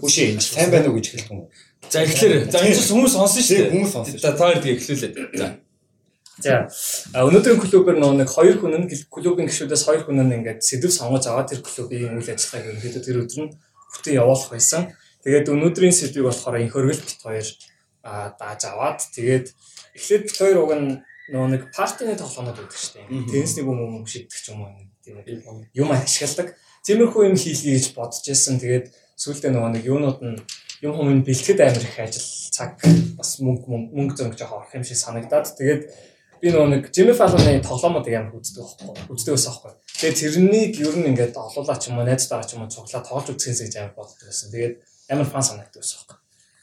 Үгүй сайн байна уу гэж хэлдэг юм. За эхлэхээр за энэ ч хүмүүс сонсон шүү дээ. Хүмүүс сонсон. За та хоёр тийг эхлүүлээд. За. За өнөөдрийн клубээр нэг хоёр хүн нь клубын гишүүдээс хоёр хүн нь ингээд сэдв сонгож аваад тэр клубын үйл ажиллагааг ерөнхийдөө тэр өдөр нь бүтэн явуулах байсан. Тэгээд өнөөдрийн сэдвийг болохоор энэ хөргөл бит хоёр дааж аваад тэгээд эхлээд бит хоёр уг нь нөгөө нэг партины тоглоомод үүдэг шүү дээ. Теннисний бүм юм шийдэх ч юм уу тийм юм ашигладаг. Тиймэрхүү юм хийлгий гэж бодож байсан. Тэгээд сүүлдээ нөгөө нэг юунууд нь юм хүмүүс бэлтгэд амар их ажил цаг бас мөнгө мөнгө зөнгө жоох орох юм шиг санагдаад тэгээд би нөгөө нэг Jimmy Fallon-ы тоглоомуудыг амар үздэг байхгүй үздэг байсан байхгүй. Тэгээд тэрнийг ер нь ингээд олуулаа ч юм уу найзтайгаа ч юм уу цуглаа тоглож үзэхээс гэж амар боддог байсан. Тэгээд амар фан санагддаг байсан байхгүй.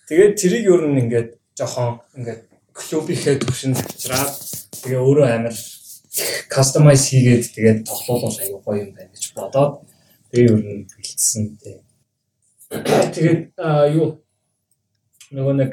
Тэгээд тэрийг ер нь ингээд жоохон ингээд клубийнхээ төвшин авчираад тэгээ өөрөө амар кастомайз хийгээд тэгээд тоглоулал аюу гоё юм байна гэж бодоод тэгээ ер нь бэлдсэн тий. Тэгээд юу нөгөө нэг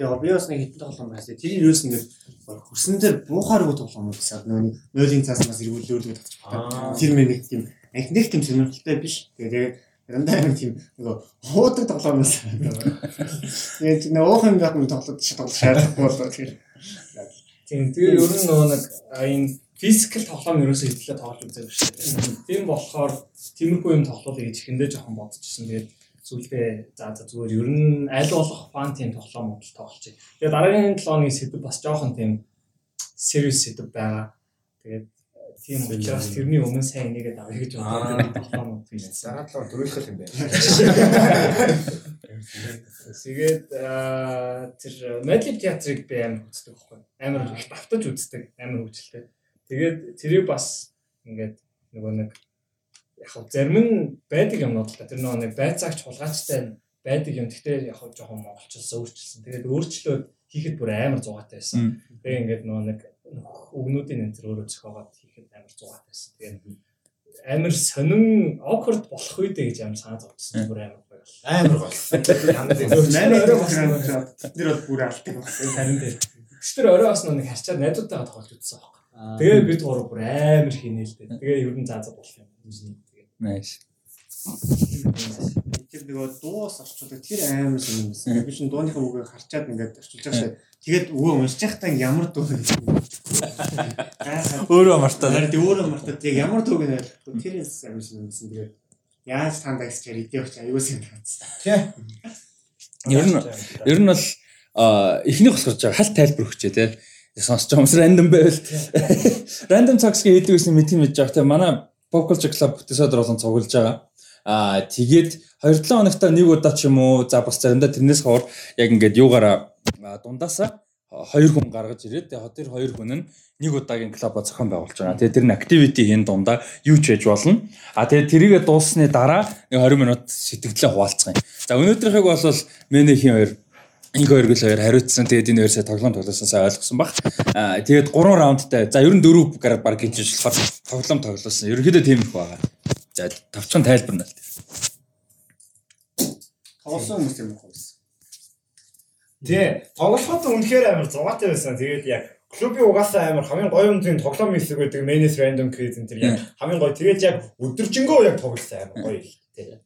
Тэгээ би бас нэг хитэн тоглоом байсан. Тэр юус ингээд хөрсөн дээр буухааргүй тоглоом байсан. Нөгөө нойлын цааснаас эргүүлүүлээд татчих байна. Тэр мэн нэг тийм анхных тийм сонирхолтой биш. Тэгээ дандаа нэг тийм нөгөө хуудаг тоглоом байсан. Тэгээд нэг уухан байх юм тоглоод тоглох шаардлагагүй болоо тэгэхээр. Тийм тэгээ ер нь нөгөө нэг энэ физикал тоглоом ерөөсөө хэдлээ тоглож үзэх биш. Тийм болохоор тиймэрхүү юм тоглоулъя гэж ихэндээ жоохон бодчихсон. Тэгээд зүйлдээ за за зүгээр ер нь аль болох фан тим тоглоомод л тоглолцъя. Тэгээ дараагийн 7 оны сэдв бас жоохон тийм serious сэдв байгаа. Тэгээд тийм учраас тэрний өмнө сайн нэгээд авъя гэж бодсон тоглоомод тийм. Дараа талаа дөрөвлөх юм байна. Тэгээд тэр Medley театрыг би амар үздэг байхгүй. Амар их давтаж үздэг, амар хөвчлөлтэй. Тэгээд тэрийг бас ингээд нөгөө нэг яг зарим нь байдаг юмнууд л тэр нөгөө нэг байцаагч хулгайчтай байдаг юм. Гэхдээ яг жоохон монголчилсан өөрчилсөн. Тэгээд өөрчлөөд хийхэд бүр амар зугаатай байсан. Тэгээ ингээд нөгөө нэг өгнүүдийн энэ төр өөрөө зохиогоод хийхэд амар зугаатай байсан. Тэгээд амар сонин awkward болох үедээ гэж амар санаа зовдсон. Бүр амар гоё бол. Амар гоё. Манай өөрөө бас амар тэр бол бүр болсон. Харин дээр. Тэр орой бас нэг харчаад найзуудтайгаа тоглож үзсэн байхгүй. Тэгээ бид гурав бүр амар хийнэ л дээ. Тэгээ ер нь заа заа болох юм. Nice. Тэр нөгөө дуус орчуулдаг тэр амар сонирм байсан. Би чинь дууныхаа үгийг харчаад ингээд орчуулж байгаа шээ. Тэгээд өвөө уншиж байхдаа ямар дуу вэ? Өөрөө мартаад. Харин өөрөө мартаад яг ямар дууг нэ тэр амар сонирм байсан. Тэгээд яаж танд агсчаар идэвч аюулс юм таацсан. Тий. Ер нь ер нь бол эхнийх болохоор халт тайлбар өгчээ те. Сонсож байгаа юмс рандом байвал. Рандом цагсгийн хийдэг гэсэн мэд юм гэж байгаа те. Манай Pop Culture Club бүтээсөөр болон цуглаж байгаа. Аа тэгээд 2-7 хоногтаа нэг удаа ч юм уу за бас заримдаа тэрнээс хоор яг ингээд юугаараа дундаасаа хоёр хүн гаргаж ирээд тэгээд тэр хоёр хүн нь нэг удаагийн клуба зохион байгуулж байгаа. Тэгээд тэр нь activity хийн дундаа юу ч хийж болно. А тэгээд тэрийгэ дууссаны дараа 20 минут сэтгэлдээ хуваалцах юм. За өнөөдрийнхийг бол менехийн хоёр Инг хоёр гэл хоёр хариуцсан. Тэгээд энэ хоёр сая тоглоом тоглосон сая ойлгосон баг. Аа тэгээд 3 раундтай. За ер нь 4 гараад баг гэж болохоор тоглоом тоглосон. Ерөнхийдөө тийм их байгаа. За тавчхан тайлбарна л. Тоглосон хүмүүс юм уу? Тий. Тоглоход үнэхээр амар зугаатай байсан. Тэгээд яг клубын угаасаа амар хамгийн гоё зин тоглоом хийсэг байдаг. Menace Random Quiz энэ тэр яг хамгийн гоё. Тэгээд яг өдөржингөө яг тоглосон амар гоё. Тий.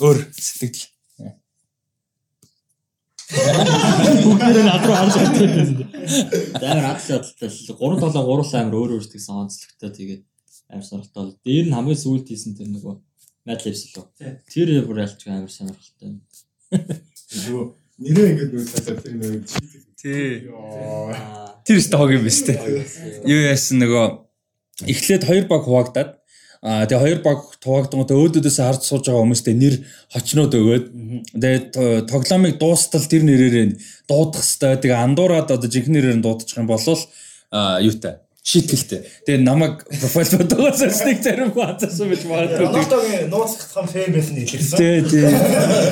Өөр сэтгэл Бүгдээрээ над руу харж байгаа юм. Амар адал ядалтай л 3 7 гурлаа амар өөр өөр тэгсэн онцлогтой тэгээд амар сонирхолтой. Дээр нь хамгийн сүүлд хийсэн тэр нөгөө Madlibs лөө. Тэр бүр ялч амар сонирхолтой. Нөгөө нэрээ ингэж цаасаа тэр нөгөө Тий. Тэр өстө хог юм биш үү? Юу яасан нөгөө эхлээд хоёр баг хуваагдаад Аа тэгээ хоёр баг туваагдангуудаа өөдөөдөөс харж сууж байгаа хүмүүстээ нэр хочноод өгөөд тэгээ тоглоомыг дуустал тэр нэрээр дуудах хэвээр тэгээ андуураад одоо жинхэнэ нэрээр дуудчих юм бол юутай шийтгэлтэй. Тэгээ намайг профайл бодогоос нэг зарим хатсан байж магадгүй. Рональдогийн нууцлах фэм байсан хэлсэн. Тий, тий.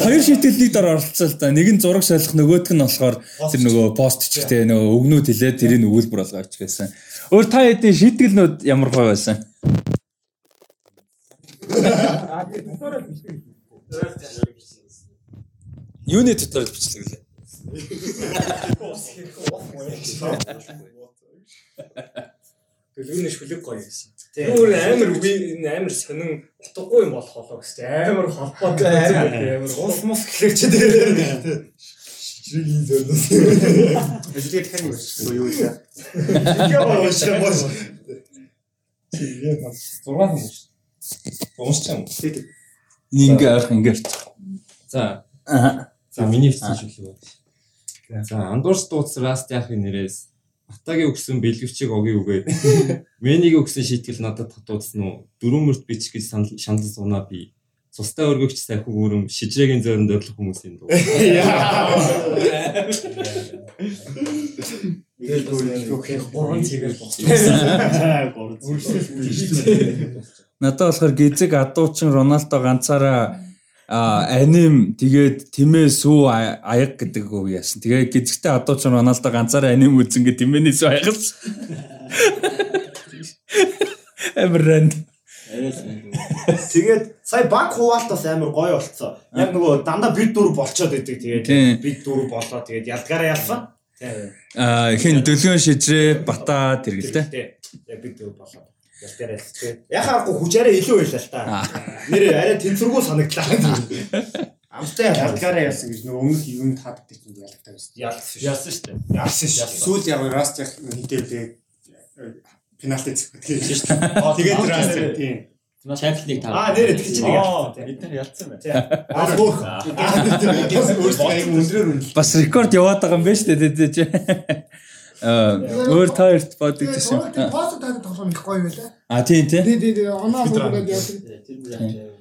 Хоёр шийтгэлийг дор оролцсон л да. Нэг нь зураг солих нөгөөх нь болохоор тэр нөгөө пост чихтэй нөгөө өгнүүд хэлээд тэрийг өгүүлбэр болгоо ичгээсэн. Өөр та хэдийн шийтгэлнүүд ямар гоё байсан? Юуны дотор бичлэг лээ. Төлөвнөш хүлэг гоё гэсэн. Өөр амар үгүй энэ амар сонин утгагүй юм болох болоо гэсэн. Амар холбоотой амар Ус мус гэхлээр чи дээр. Шигийн зөрнөс. Дахиад нэг шүү юу вэ? Тэгээ боож боож. Тэгээ бас 6 хүн шүү. Уусч юм. Ингээ авах ингээ. За за миний хэсэг шүү лээ. За андуурс дууц раст яахын нэрээс Батагийн өгсөн бэлгэвчийг огийн үгээд Мэнийг өгсөн шийтгэл надад татуудсан уу? Дөрөв мөрт бичих гэж шанал сунаа би. Цустай өргөгч сайхан гүрэм шижрээгийн зөөрөнд өрлөх хүмүүсийн дуу. гурван цэгээр Надад болохоор гизэг адуучин Роналдо ганцаараа аним тэгээд тэмээ сүү аяг гэдэг үг яасан. Тэгээ гизэгтэй адуучин Роналдо ганцаараа аним үзэн гэ тэмээний сүү аягс. Эмрэнд. Тэгээд сая баг хуваалтаас амар гоё болцсон. Яг нөгөө дандаа бид дөрв болцоод Тийм. тэгээд бид дөрв болоо тэгээд ялгаараа ялсан. А хин дөлгөн шижрээ бата тэргэлтэй. Яг бид дөрв болоо. Ялсан. Тэгээд яхаа хүчээрээ илүү байлаа л та. Нэр арай тэнцвэргүй санагдлаа. Амтай Ялгаараа ялсан гэж нөгөө өмнөх юм тааддаг чинь ялгаатай байсан. ялсан. ялсан шүү дээ. Ялсан шүү. Сүүл яг раст яг хинтээ пенальти зэвгдэг шүү дээ. Тэгээд раст тийм. Champions-ыг таа. Аа нэр тэг чи нэг ялсан. Бид нар ялсан байна. Аа хөөх. Бас рекорд яваад байгаа юм байна шүү дээ тий. Аа өөр таарт бодог гэсэн. Тэгээд пост таад тоглоом их гоё байлаа. А тий тий. Тий, тий, тий. Оноо бүгд яадаг.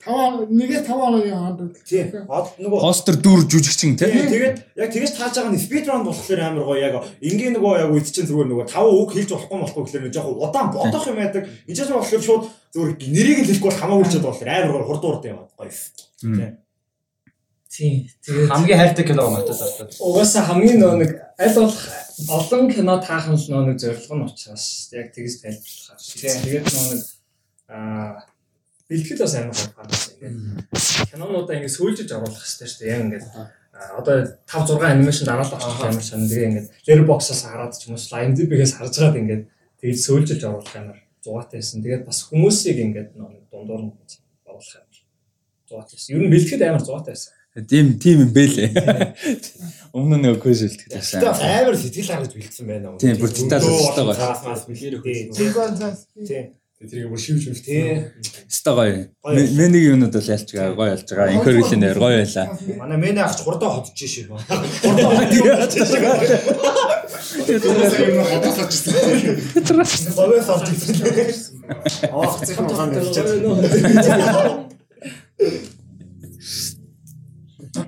Таваа нэгээ таваа оны хаад. Тийм. Од нөгөө Постэр дүр жүжигчин тий. Тийм тэгээд яг тэгэж тааж байгаа нь speed run болохоор амар гоё яг ингийн нөгөө яг үед чинь зүгээр нөгөө тав үг хэлж болохгүй болохгүй гэхлээр нэг жоохон удаан бодох юм байдаг. Эцээс болохоор шууд зүгээр нэрийг л хэлэхгүй бол хамаагүй ч болохоор амар гоё хурд хурд юм гоё. Тийм. Тийм. Тэгээд Хамгийн хайртай кино матад байна. угаасаа хамгийн нөө нэг аль болох олон кино таахан л нөө нэг зорилго нь учраас яг тэгж тайлбарлах аа. Тэгээд нөө нэг аа бэлтгэл бас амар гоё байна. Ингээд кинонуудаа ингэ сүйжиж оруулах хэрэгтэй шүү дээ. Яг ингээд одоо 5 6 анимашн дараалал авчих амар сонь. Тэгээ ингээд Letterboxd-аас хараад ч юм уу IMDb-гээс харж байгаад ингээд тэгж сүйжиж оруулах амар зугаатай байсан. Тэгээд бас хүмүүсийг ингээд нэг дундуур нь оруулах амар зугаатай байсан. Ер нь бэлтгэд амар зугаатай байсан. Тийм тийм юм бэлээ. Өмнө нь нөгөө квиз Тэгээд байсан. амар сэтгэл харж бэлдсэн байна. Тийм, бүр деталь өсөлтөө гоё. Тийм. Секвенс. Тийм. Тэрийг бүр шивж үлдээ. Тийм. Өстой гоё. Мэнийг юунууд бол байгаа гоё ялж байгаа. Инкорвилийн дээр гоё байлаа. Манай мэнэ ахч хурдаа ходж шээ. Хурдаа ходж шээ. Бовэс орж ирсэн. Аа хэцэх нь ухаан хэлж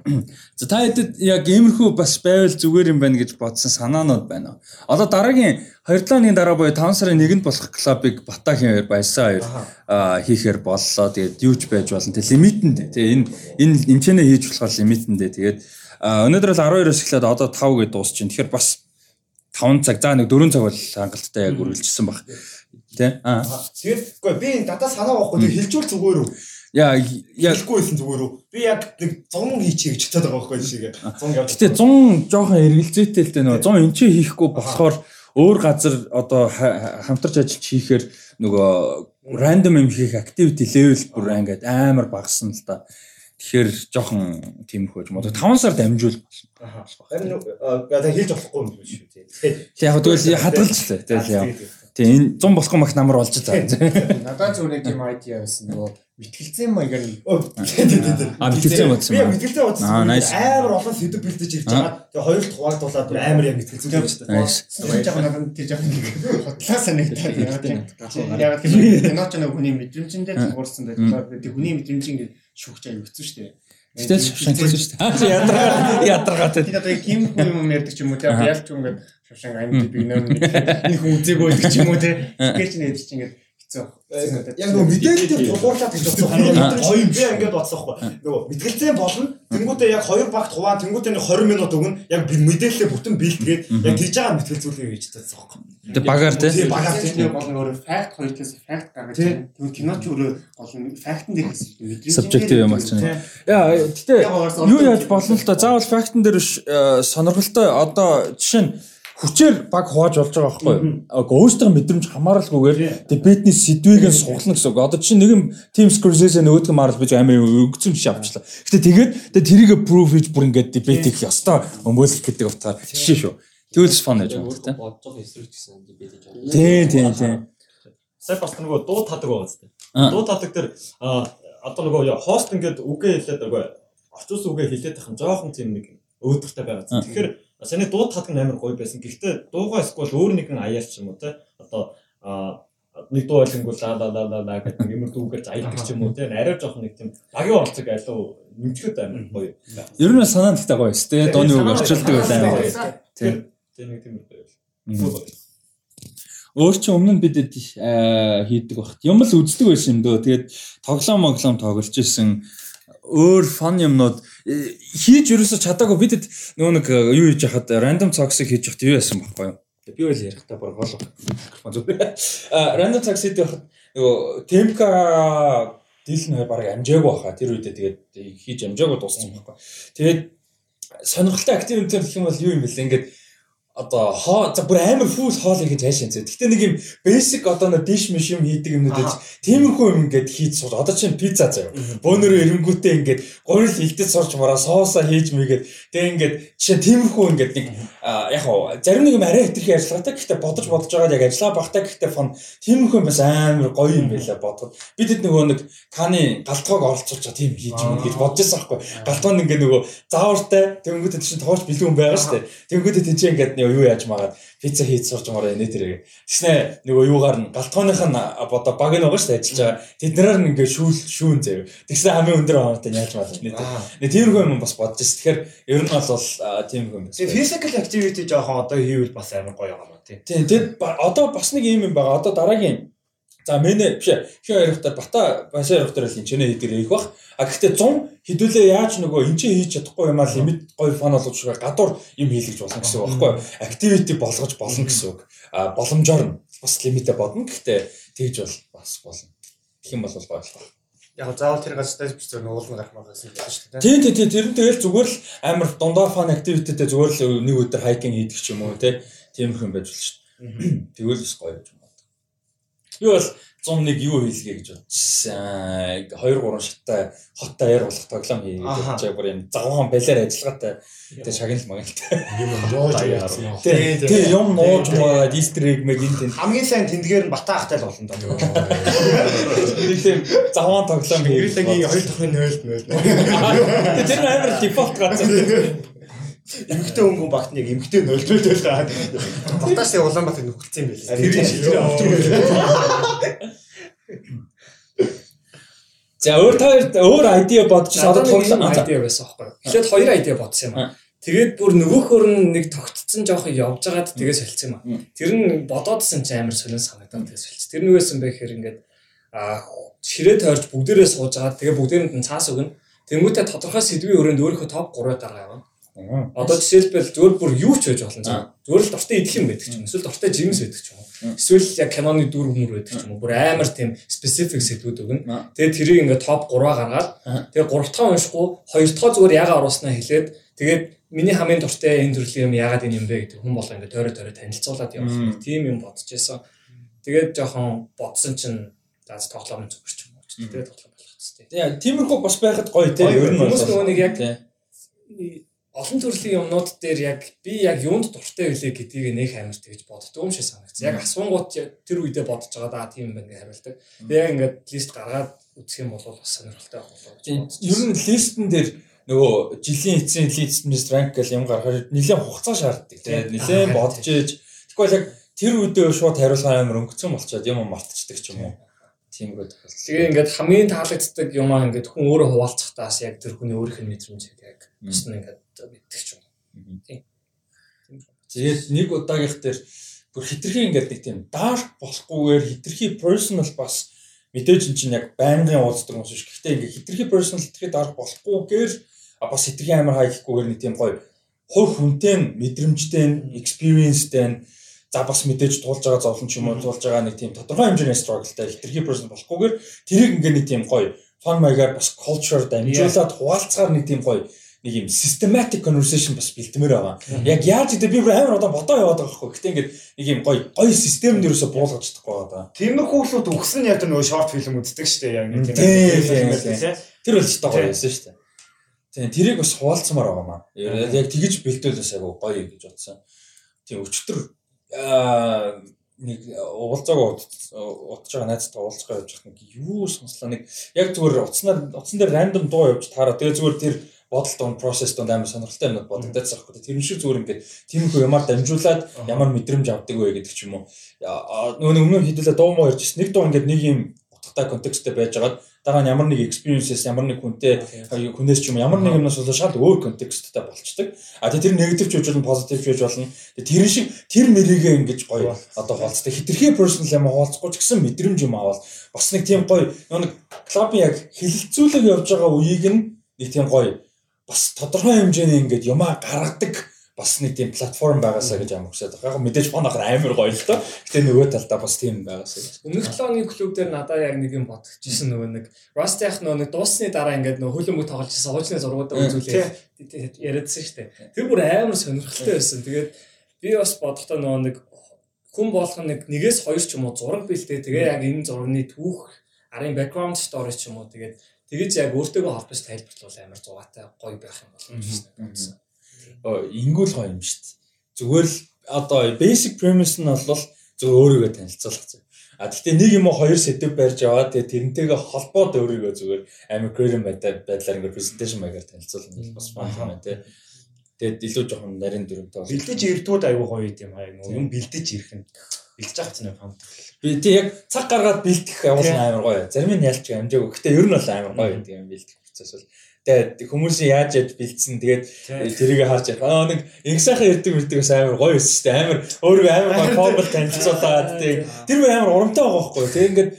За та хэдэд яг иймэрхүү бас байвал зүгээр юм байна гэж бодсон санаанууд байна. Одоо дараагийн 2-7 оны дараа буюу 5 сарын 1-нд болох клубыг Батагийн хоёр баясаа хоёр хийхээр боллоо. Тэгээд юу ч байж болно. Тэг лимитэндээ. Тэг энэ энэ эмчэнэ хийж болохоор лимитэндээ. Тэгээд өнөөдөр бол 12-оос эхлээд одоо 5 гэдээ дуусчихин. Тэгэхээр бас 5 цаг за нэг 4 цаг бол хангалттай яг үргэлжсэн баг. Тэ? Аа. Тэгээд үгүй би дата санаа байхгүй тэг хэлжүүл зүгээр үү? Яа яг Хэлэхгүй байсан зүгээр үү? Би яг нэг 100 хийчихье гэж бодоод байгаа байхгүй шиг. 100 явж. Гэтэ 100 жоохон эргэлзээтэй л дээ нөгөө 100 энэ ч хийхгүй болохоор өөр газар одоо ха- хамтарч ажиллаж хийхээр нөгөө random юм хийх activity level бүр ингээд амар багассан л да. Тэгэхээр жоохон тиймэрхүү юм. Одоо 5 сар дамжуул болно. Харин одоо хэлж болохгүй юм биш үү тий. Тэг яг тэгвэл хадгалж лээ. Тэгэл яа. Тэг энэ 100 болохгүй мах намар болж байгаа. Надад зүгээр нэг юм айдиа байсан нөгөө мэтгэлцэн маягаар нь Оо тий тий тий. А мэтгэлцээ бодсон Би яг юм. мэтгэлцээ бодсон. Аа. Амар олон сэдв бэлдэж ирж байгаа. Тэгээ хоёрт хуваагдуулаад бүр амар яг байгаа шүү дээ. Nice. Сүүл жаахан надад тэр нэг хотлаа санагдаад яа. Яг тэр кино ч нэг хүний мэдрэмжэндээ тулгуурсан байдаг. Тэр хүний мэдрэмж ингээд аяг өгсөн шүү дээ. Гэтэл шавшан гэсэн шүү дээ. Ядаргаа ядаргаатай. Тэр одоо ким юм ярьдаг ч юм уу одоо ялч юм ингээд шавшан амьд би нэр энэ хүн үзээгүй байдаг ч юм уу те. Тэгэхээр ч нэр чинь ингээд хэцүү. Яг нөгөө мэдээлэлтэй тулгуурлаад гэж бодсон. Гоё юм би ингээд бодсон байхгүй. Нөгөө мэтгэлцээ болно. Тэнгүүтээ яг хоёр багт хуваа тэнгүүтээ нэг 20 минут өгнө. Яг би мэдээлэлээ бүтэн биелтгээд яг тийж байгаа мэтгэлцүүлгээ гэж бодсон байхгүй. Тэг багаар тий. Тийм багаар гол нь өөрөө факт хоёр талаас факт гаргаж Тийм. байна. Тэгвэл киноч өөрөө гол нь фактын дээр хэсэж мэдрэмж. Subjective юм болчихно. Яа, гэтээ юу яаж болно л та заавал фактн дээр биш э, сонирхолтой одоо жишээ нь хүчээр баг хувааж болж байгаа байхгүй юу? Өөртөө мэдрэмж хамааралгүйгээр дебетний сэдвийг нь суглана гэсэн үг. Одоо чи нэгэн Team Scorsese нөгөөдгөө Marvel бич амар өгцөн жишээ авчлаа. Гэтэ тэгээд тэгээд тэрийг proof хийж бүр ингээд дебет их ёстой өмөөлөх гэдэг утгаар жишээ шүү. Тэгвэл фон гэж байна тийм. бодож байгаа эсрэг гэсэн дебет гэж байна. Тийм тийм тийм. Сая бас нөгөө дуу тадаг байгаа зү. Дуу тадаг а одоо нөгөө хост ингээд үгээ хэлээд нөгөө орчуулсан үгээ хэлээд тахын жоохон тийм нэг өөдрөгтэй байгаа. Аа. Тэгэхээр саний дуу тадаг нь амар гоё байсан. Гэхдээ дуугаа эсвэл өөр нэгэн аяалч юм уу те одоо нэг дуу хэлэнгүүл ла ла ла ла ла гэдэг юм дүүгээр заялдаг ч юм уу те арай жоохон нэг тийм багийн оролцог алуу нэмчихэд амар гоё. Ер нь санаа нэгтэй гоё шүү дээ. Дооны үг орчуулдаг байлаа. Тийм. Тэр нэг тийм гоё. Өөр чи өмнө бид хийдэг багт. Юм л үздэг байсан юм дөө. Тэгээд тоглоом моглоом тоглож исэн өөр фан юмнууд э, хийж ерөөсө чадаагүй бидэд нөгөө нэг э, юу хийж яхад random talks-ыг хийж яхад юу яасан байхгүй юу? Би үйл ярихдаа бүр гол микрофон зүг. А random talks хийж яхад нөгөө темка дийл нь баг амжаагүй баха. Тэр үедээ тэгээд хийж амжаагүй дууссан байхгүй. Тэгээд сонирхолтой активитер гэх юм бол юу юм бэлээ ингээд одоо хоо за бүр амар фүүл хоол хийж хайшин зэ. Гэтэ нэг юм basic одоо нэг диш миш юм хийдэг юмнууд гэж тиймэрхүү юм ингээд хийж сууж. Одоо чинь пицца заяа. Бөөнөрөө эренгүүтээ ингээд гурил хилдэд сурч мараа соосоо хийж мэйгээд тэг ингээд жишээ тиймэрхүү ингээд нэг яг хоо зарим нэг юм арай хэтэрхий ажиллагаатай. Гэхдээ бодож бодож байгаа яг ажиллаа багтаа гэхдээ фон тиймэрхүү юм бас амар гоё юм байлаа бодоход. Бид хэд нөгөө нэг каны галтгоог оролцуулж байгаа тийм хийж юм гэж бодож байсан байхгүй. Галтгоо нь ингээд нөгөө заавартай тэнгүүтээ чинь тоож бэлэн хүн байгаа дээ. Тэнгүүтээ тийч ингээд нэг юу яаж магаад пицца хийж сурж мараа нэ тэрэг. Тэснэ нөгөө юугаар нь галтгооных нь одоо баг нь байгаа шүү дээ ажиллаж байгаа. Тэднэрээр нь ингээд шүүл шүүн заяа. Тэгснэ хамгийн өндөр оноотой яаж маалаа нэ. Нэ тиймэрхүү юм бас бодож байсан. Тэгэхээр ер нь бол тиймэрхүү юм physical activity жоохон одоо хийвэл бас амар гоё юм аа тийм. Тийм тэгэд одоо бас нэг юм юм байгаа. Одоо дараагийн За мэнэ биш. Хин хоёрохтар бата башаа хоёрохтар л энэ хийдгэр их бах. А гэхдээ 100 хэдүүлээ яаж нөгөө энэ чинь хийж чадахгүй юм аа лимит гоё фан болгож байгаа гадуур юм хийлгэж болно гэсэн үг байхгүй? Activity болгож болно гэсэн үг. А боломжоор нь бас лимитэ бодно. Гэхдээ тэгж бол бас болно. Тэгэх юм бол л байна. Яг заавал тэр газар дээр зөв уулна гарах гэсэн юм шүү дээ. Тийм тийм тийм тэр нь тэгэл зүгээр л амар дундаа фан activity-тэй зүгээр л нэг өдөр хайкинг хийдэг ч юм уу. Тиймэрхүү юм байж болно шүү дээ. Тэгвэл бас гоё юм. Би бол 101 юу хийлгээ гэж бодчихсан. 2 3 шаттай хоттой аяр болох тоглоом хийгээд Аха. явж бүр юм загван балиар ажиллагаатай тэгээ шагнал магалтай. Юм нууж яасан. Тий, тий юм нууж маа дистриг мэг энэ тийм Хамгийн сайн тэндгээр нь бата ахтай л болно доо. нэг тийм загван тоглоом хийгээд. Ирэлгийн 2 дахин 0 0. Тэгээ тэр нь амар дефолт газар. Эмгтэй өнгөн багт нэг эмгтэй 0 0 0 гаад. Батаас Улаанбаатар нөхөлцсөн юм байл. Тэр шилжээ авч За өөр та хоёр өөр айдиа бодчихсон одоо тоглоом айдиа байсан байхгүй юу. Эхлээд хоёр айдиа бодсон юм аа. Тэгээд бүр нөгөөхөр нь нэг тогтцсон жоох явж байгаад тэгээ солилцсон юм аа. Тэр нь бодоодсэн чи амар сонир санагдаад тэгээ солилцсон. Тэр нь юусэн бэ гэхээр ингээд а ширээ тойрч бүгдээрээ сууж байгаа. Тэгээ бүгдээрэнд нь цаас өгнө. Тэнгүүтээ тодорхой сэдвийн өрөөнд өөрийнхөө топ 3-аар гаргаа явна. Одоо жишээлбэл зүгээр бүр юу ч байж болно. Зүгээр л дортой идэх юм байдаг ч юм. Эсвэл дортой жимс байдаг ч юм уу. Эсвэл яг киноны дүр хүмүүр байдаг ч юм уу. Бүр амар тийм specific сэдвүүд өгнө. Тэгээд тэрийг ингээд топ 3-аа гаргаад тэгээд 3 дахь уншихгүй 2 дахь зүгээр яга оруулснаа хэлээд тэгээд миний хамгийн дуртай энэ төрлийн юм ягаад энэ юм бэ гэдэг хүн болоо ингээд тойроо тойроо танилцуулаад явах. Тийм юм бодож байсан. Тэгээд жоохон бодсон чинь заас тоглоом зүгээр ч юм уу. Тэгээд тоглоом болох хэвчээ. Яа, тиймэрхүү бас байхад гоё те. Ер нь Хүмүүс нөгөө нэг яг Тий. Олон төрлийн юмнууд дээр яг би яг юунд дуртай байлээ гэдгийг нэх амар тэгж боддгоо юм шиг санагц. Яг асуунгууд тэр үедээ бодож байгаа да тийм байна гэж хариулдаг. Би яг ингээд лист гаргаад үзэх юм бол бас сонирхолтой байх болов Ер нь листен дээр нөгөө жилийн эцсийн листнээс ранк гэл юм гаргахаар нэлээд хугацаа шаарддаг тийм нэлээд бодож ээж тэгвэл яг тэр үедээ шууд хариулгаа амар өнгөцсөн болчоод юм мартчихдаг ч юм уу. Тиймэрхүү тохиолдол. Тэгээ ингээд хамгийн таалагддаг юм аа ингээд хүн өөрөө хуваалцахтаас яг тэр хүний өөрийнх нь мэдрэмжийг яг бус нь ингээд мэддэг ч юм. Тэгээд нэг удаагийнх дээр бүр хитрхи ингээд нэг тийм dark болохгүйгээр хитрхи personal бас мэдээж эн чинь яг байнгын уулздаг юм шиг. Гэхдээ ингээд хитрхи personal хитрхи dark болохгүйгээр бас хитрхи амар хайхгүйгээр нэг тийм гоё хувь хүнтэй нь мэдрэмжтэй нь experienceтэй нь за бас мэдээж туулж байгаа зовлон ч юм уу туулж байгаа нэг тийм тодорхой хэмжээний struggleтай хитрхи personal болохгүйгээр тэрийг ингээд нэг тийм гоё fun маягаар бас culture дамжуулаад хуваалцгаар нэг тийм гоё нэг юм systematic conversation бас бэлтмээр байгаа. Яг яаж гэдэг би бүр амар одоо бодоо яваад байгаа байхгүй. Гэтэ ингээд нэг юм гоё гоё системд ерөөсө буулгаж чадахгүй байгаа. Тиймэрхүү хүмүүс өгсөн яг нөгөө шорт фильм үздэг шүү дээ. Яг нэг Тийм. Тэр бол ч гоё байсан шүү дээ. Тийм тэрийг бас хуваалцмаар байгаа маа. Яг тэгэж бэлдүүлээс айгу гоё гэж бодсон. Тийм өчтөр нэг уулзаагаа удаж байгаа найзтай уулзгаа явж хах нэг юу сонслоо нэг яг зүгээр утаснаар утсан дээр рандом дуу явж таараа тэгээ зүгээр тэр бодол дунд процесс дунд амар сонирхолтой юмнууд бодогдоод байгаа хэрэг. Тэр шиг зүгээр ингээд тиймэрхүү ямаар дамжуулаад ямар мэдрэмж авдаг вэ гэдэг ч юм уу. Нөгөө нэг өмнө хэдүүлээ дуу муу ярьж нэг дуу ингээд нэг юм утгатай контексттэй байж байгаад дараа нь ямар нэг experiences ямар нэг хүнтэй хүнээс ч юм ямар нэг юмнаас болоо шал өөр контексттэй болчдөг. А тэр негатив ч үжил позитив ч үж болно. Тэр шиг тэр мэрийгээ ингэж гоё одоо хаалцдаг. Хитрхи personal юм хаалцахгүй ч гэсэн мэдрэмж юм авал бас нэг тийм гоё нэг клубын яг хилэлцүүлэг явж байгаа үеийг нь нэг тийм гоё бас тодорхой хэмжээний ингээд юмаа гаргадаг бас нэг тийм платформ байгаасаа гэж амар хүсэж байгаа. Яг мэдээж фонохор амар гоё л доо. Гэтэ нөгөө талдаа бас тийм байгаасаа. Өмнөх 7 оны клуб дээр надад яг нэг юм бодчихсон нөгөө нэг Rust яг нөгөө нэг дуусны дараа ингээд нөгөө хөлбөмбөг тоглож байсан уучны зургуудаа үзүүлээ. Яриадсан шүү дээ. Тэр бүр амар сонирхолтой байсан. Тэгээд би бас бодохдоо нөгөө нэг хүн болох нэг нэгээс хоёр ч юм уу зураг бэлдээ. Тэгээ яг энэ зургийн түүх арын background story ч юм уу тэгээд тэгэж яг өөртөөгөө холбож тайлбарлуул амар зугаатай гоё байх юм болов уу гэсэн ингүүл гоё юм шүү дээ. Зүгээр л одоо basic premise нь бол зөв өөрийгөө танилцуулах зөв. А гэхдээ нэг юм уу хоёр сэдв барьж аваад тэгээ тэрнтэйгээ холбоод өөрийгөө зүгээр амар creative байдлаар ингээд presentation маягаар танилцуулах нь бас фан юм тий. Тэгээд илүү жоохон нарийн дүрмтэй бол. Бэлдэж ирдгүүд аюу гоё юм аа юм бэлдэж ирэх нь бэлдэж авах чинь фан. Би тий яг цаг гаргаад бэлдэх явуулсан амар гоё. Зарим нь ялч амжаагүй. Гэхдээ ер нь бол амар гоё гэдэг юм бэлдэх процесс бол Тэгээд хүмүүсийн яаж яаж бэлдсэн тэгээд тэрийг харж аа нэг их сайхан ярддаг мэддэг бас амар гоё өссөн шүү дээ. Амар өөрийгөө амар гоё формал танилцуулаад тэгээд тэр мөр амар урамтай байгаа байхгүй. Тэгээд ингээд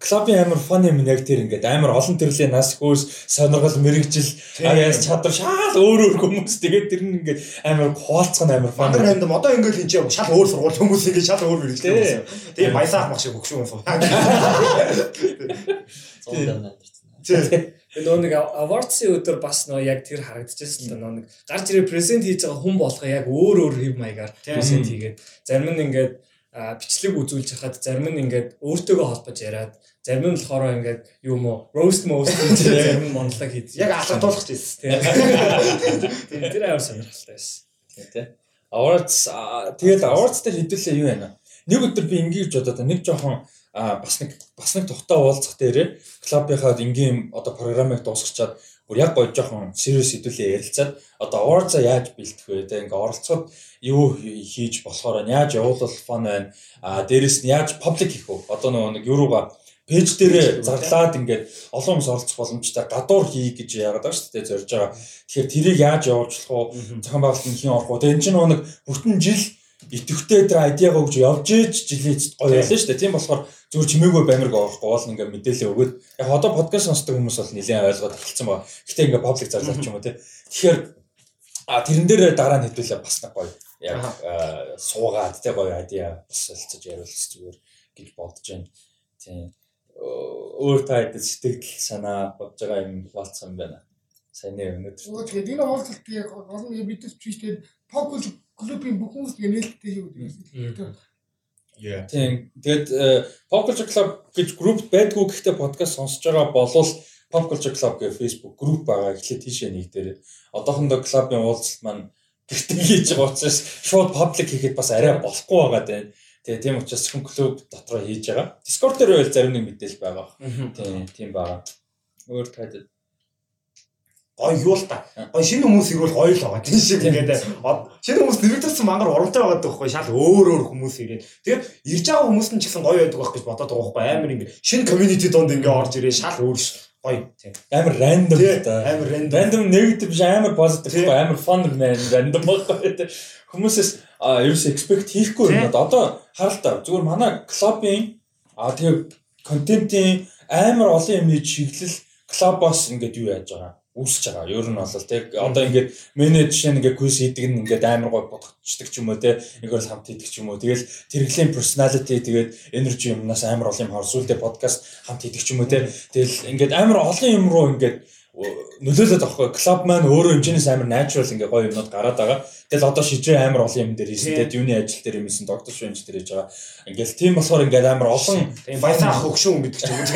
клубын амар фан юм яг тэр ингээд амар олон төрлийн нас хөөс сонирхол мэрэгжил аяас чадвар шал өөр өөр хүмүүс. Тэгээд тэр нь ингээд амар хуваалцах нь амар фан. Амар хандам одоо ингээд энэ шал өөр сургууль хүмүүс ингээд шал өөр мэрэгжил. Тэгээд баясаах мах шиг хөгшүүн суу. Тийм. Тэгээ нөгөө нэг awards-ийн өдөр бас нөгөө яг тэр харагдчихсан л нөгөө нэг гарч ирээ презент хийж байгаа хүн болгоо яг өөр өөр хэв маягаар презент хийгээд. Зарим нь ингээд бичлэг үзүүлж хахад зарим нь ингээд өөртөөгөө холбож яриад зарим нь болохоор ингээд юм уу roast most гэж зарим монолог хийж яг алгадуулах гэсэн тийм. Тэр аяар сонирхолтой байсан. Тий awards тэгэл awards дээр хэдүүлээ юу байна нэг өдөр би ингэж бодоод нэг жоохон бас нэг бас нэг тухтай уулзах дээрээ клубынхаа энгийн одоо програмыг дуусгачаад бүр яг гоё жоохон serious хэдүүлээ ярилцаад одоо awards яаж бэлтэх вэ те ингээ оролцоход юу хийж болохоор яаж явуулах фон байна а дээрэс нь яаж public хийх вэ одоо нэг юурууга пэйж дээр зарлаад ингээд олон хүмүүс оролцох боломжтой гадуур хий гэж яагаад байгаа шүү дээ зорж байгаа. Тэгэхээр тэрийг яаж явуулах вэ? Зохион байгуулалт нь хийн орох вэ? Энэ чинь нэг бүтэн жил идэвхтэй тэр айдиагаа өгч явж ээж жилийн гоё байлаа шүү дээ. Тийм болохоор зүгээр чимээгүй баймирг орохгүй бол ингээ мэдээлэл өгөөд яг одоо подкаст сонсдог хүмүүс бол нэлээд ойлгоод эхэлсэн байна. Гэтэ ингээ паблик зарлаач юм уу те. Тэгэхээр а тэрэн дээр дараа нь хэдүүлээ бас нэг гоё яг суугаад те гоё айдиа бас солилцож яриулах зүгээр гэж бодож байна. Тийм. Өөр таад сэтгэл санаа бодож байгаа юм болцсон байна. Сайн нэр өнөдөр. Тэгээд энэ уулзалтыг олон мэдээж биш тэгээд поколж клубын бүх хүмүүс тэгээ нээлттэй юу гэдэг. Тийм. Тэгээд Pop Culture Club гэж групп байдгүй гэхдээ подкаст сонсож байгаа болвол Pop Culture Club гэх Facebook групп байгаа. Эхлээд тийшээ нэгдэрээ. Одоохондоо клубын уулзалт маань гэртээ хийж байгаа учраас шууд паблик хийхэд бас арай болохгүй байгаа дээ. Тэгээ тийм учраас хүн клуб дотор хийж байгаа. Discord дээр байл зарим нэг мэдээлэл байгаа. Тийм, тийм байгаа. Өөр таад гоё юу л та. Гоё шинэ хүмүүс ирвэл гоё л байгаа. Тийм шиг ингээд шинэ хүмүүс нэрвэрсэн мангар урамтай байгаа байхгүй шал өөр өөр хүмүүс ирээд. Тэгээд ирж байгаа хүмүүс нь ч гэсэн гоё байдаг байх гэж бодоод байгаа байхгүй амар ингээд шинэ community донд ингээд орж ирээ шал өөр гоё тийм. Амар random та. Амар random. Random negative биш амар positive гоё амар fun random байхгүй. Хүмүүсээс ерөөс expect хийхгүй юм. Одоо харалтаа зүгээр манай клубын а тэгээ контентын амар олон юм чиглэл клубоос ингээд юу яаж байгаа үүсэж байгаа. Ер нь бол тэг одоо ингээд менеж жишээ ингээд квиз хийдэг нь ингээд амар гой бодогчдаг ч юм уу те нэгэр хамт хийдэг ч юм уу. Тэгэл тэрхлийн personality тэгээд energy юмнаас амар олон юм харсуулдэ подкаст хамт хийдэг ч юм уу те. Тэгэл ингээд амар олон юм руу ингээд нөлөөлөд авахгүй клуб маань өөрөө хэмжээс амар natural ингээ гоё юмнууд гараад байгаа. Тэгэл одоо шижээ амар олон юм дээр хийсэн. Тэгэд юуны ажил дээр юм хийсэн, доктор швенж дээр хийж байгаа. Ингээл тийм болохоор ингээ амар олон баясаа ах өгшүүн гэдэг ч юм уу.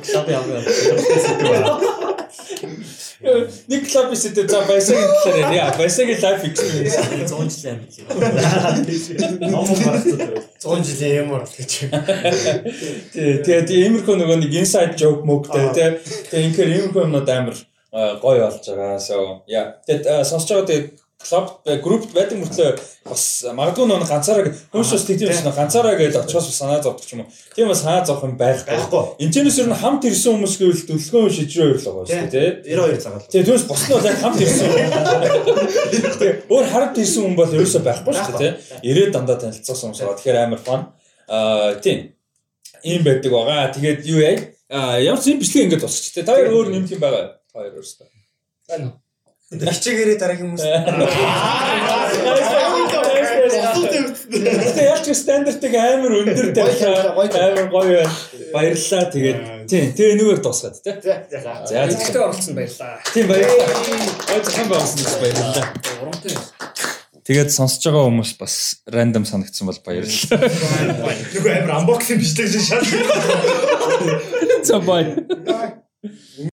Клаб яа. Нэг клуб истэ за баясагийн талаар яа. Баясагийн life experience 100 жил амжилт. Ном гаргацдаг. 100 жилийн ямар гэж. Тий, тэгээд иймэрхүү нөгөө нэг inside joke мөгтэй тий. Тэгээд инхээр иймэрхүү юмнууд амар э, гоё болж байгаа. So яа. Тэгээд сонсож байгаа тэгээд клуб группт байдаг мөртлөө бас магадгүй нэг ганцаараа хүмүүс бас тэгдэм шнэ ганцаараа гэж очихоос санаа зовдөг ч юм уу. Тийм бас санаа зовх юм байхгүй. Байхгүй. Энэчнээс ер нь хамт ирсэн хүмүүс гэвэл дөлгөөн шижрээ хоёр л байгаа шүү дээ тий. 92 цагаал. Тэгээ түүнээс бос нь бол яг хамт ирсэн. Өөр хард ирсэн хүн бол ерөөсөй байхгүй шүү дээ. Ирээд дандаа танилцсан хүмүүс байгаа. Тэгэхээр амар фан. Аа тийм. Ийм байдаг байгаа. Тэгээд юу яа? Аа ямар ч юм бичлэг ингээд босч тий. Та хоёр өөр нэмэх юм байгаа. Та хоёр өөрөөсөө. байна уу? Ичгээрээ дараагийн хүмүүс. Тэгээ ялч стандартыг амар өндөр тавьлаа. Амар гоё байна. Баярлалаа. Тэгээд тийм тэгээ нүгээр дуусгаад тий. За ихтэй оролцсон баярлаа. Тийм баярлалаа. Ой зохион байгуулсан баярлалаа. Урамтай. Тэгээд сонсож байгаа хүмүүс бас рандом санагдсан бол баярлалаа. Нөгөө амар unboxing бичлэг шиг шал. За бай.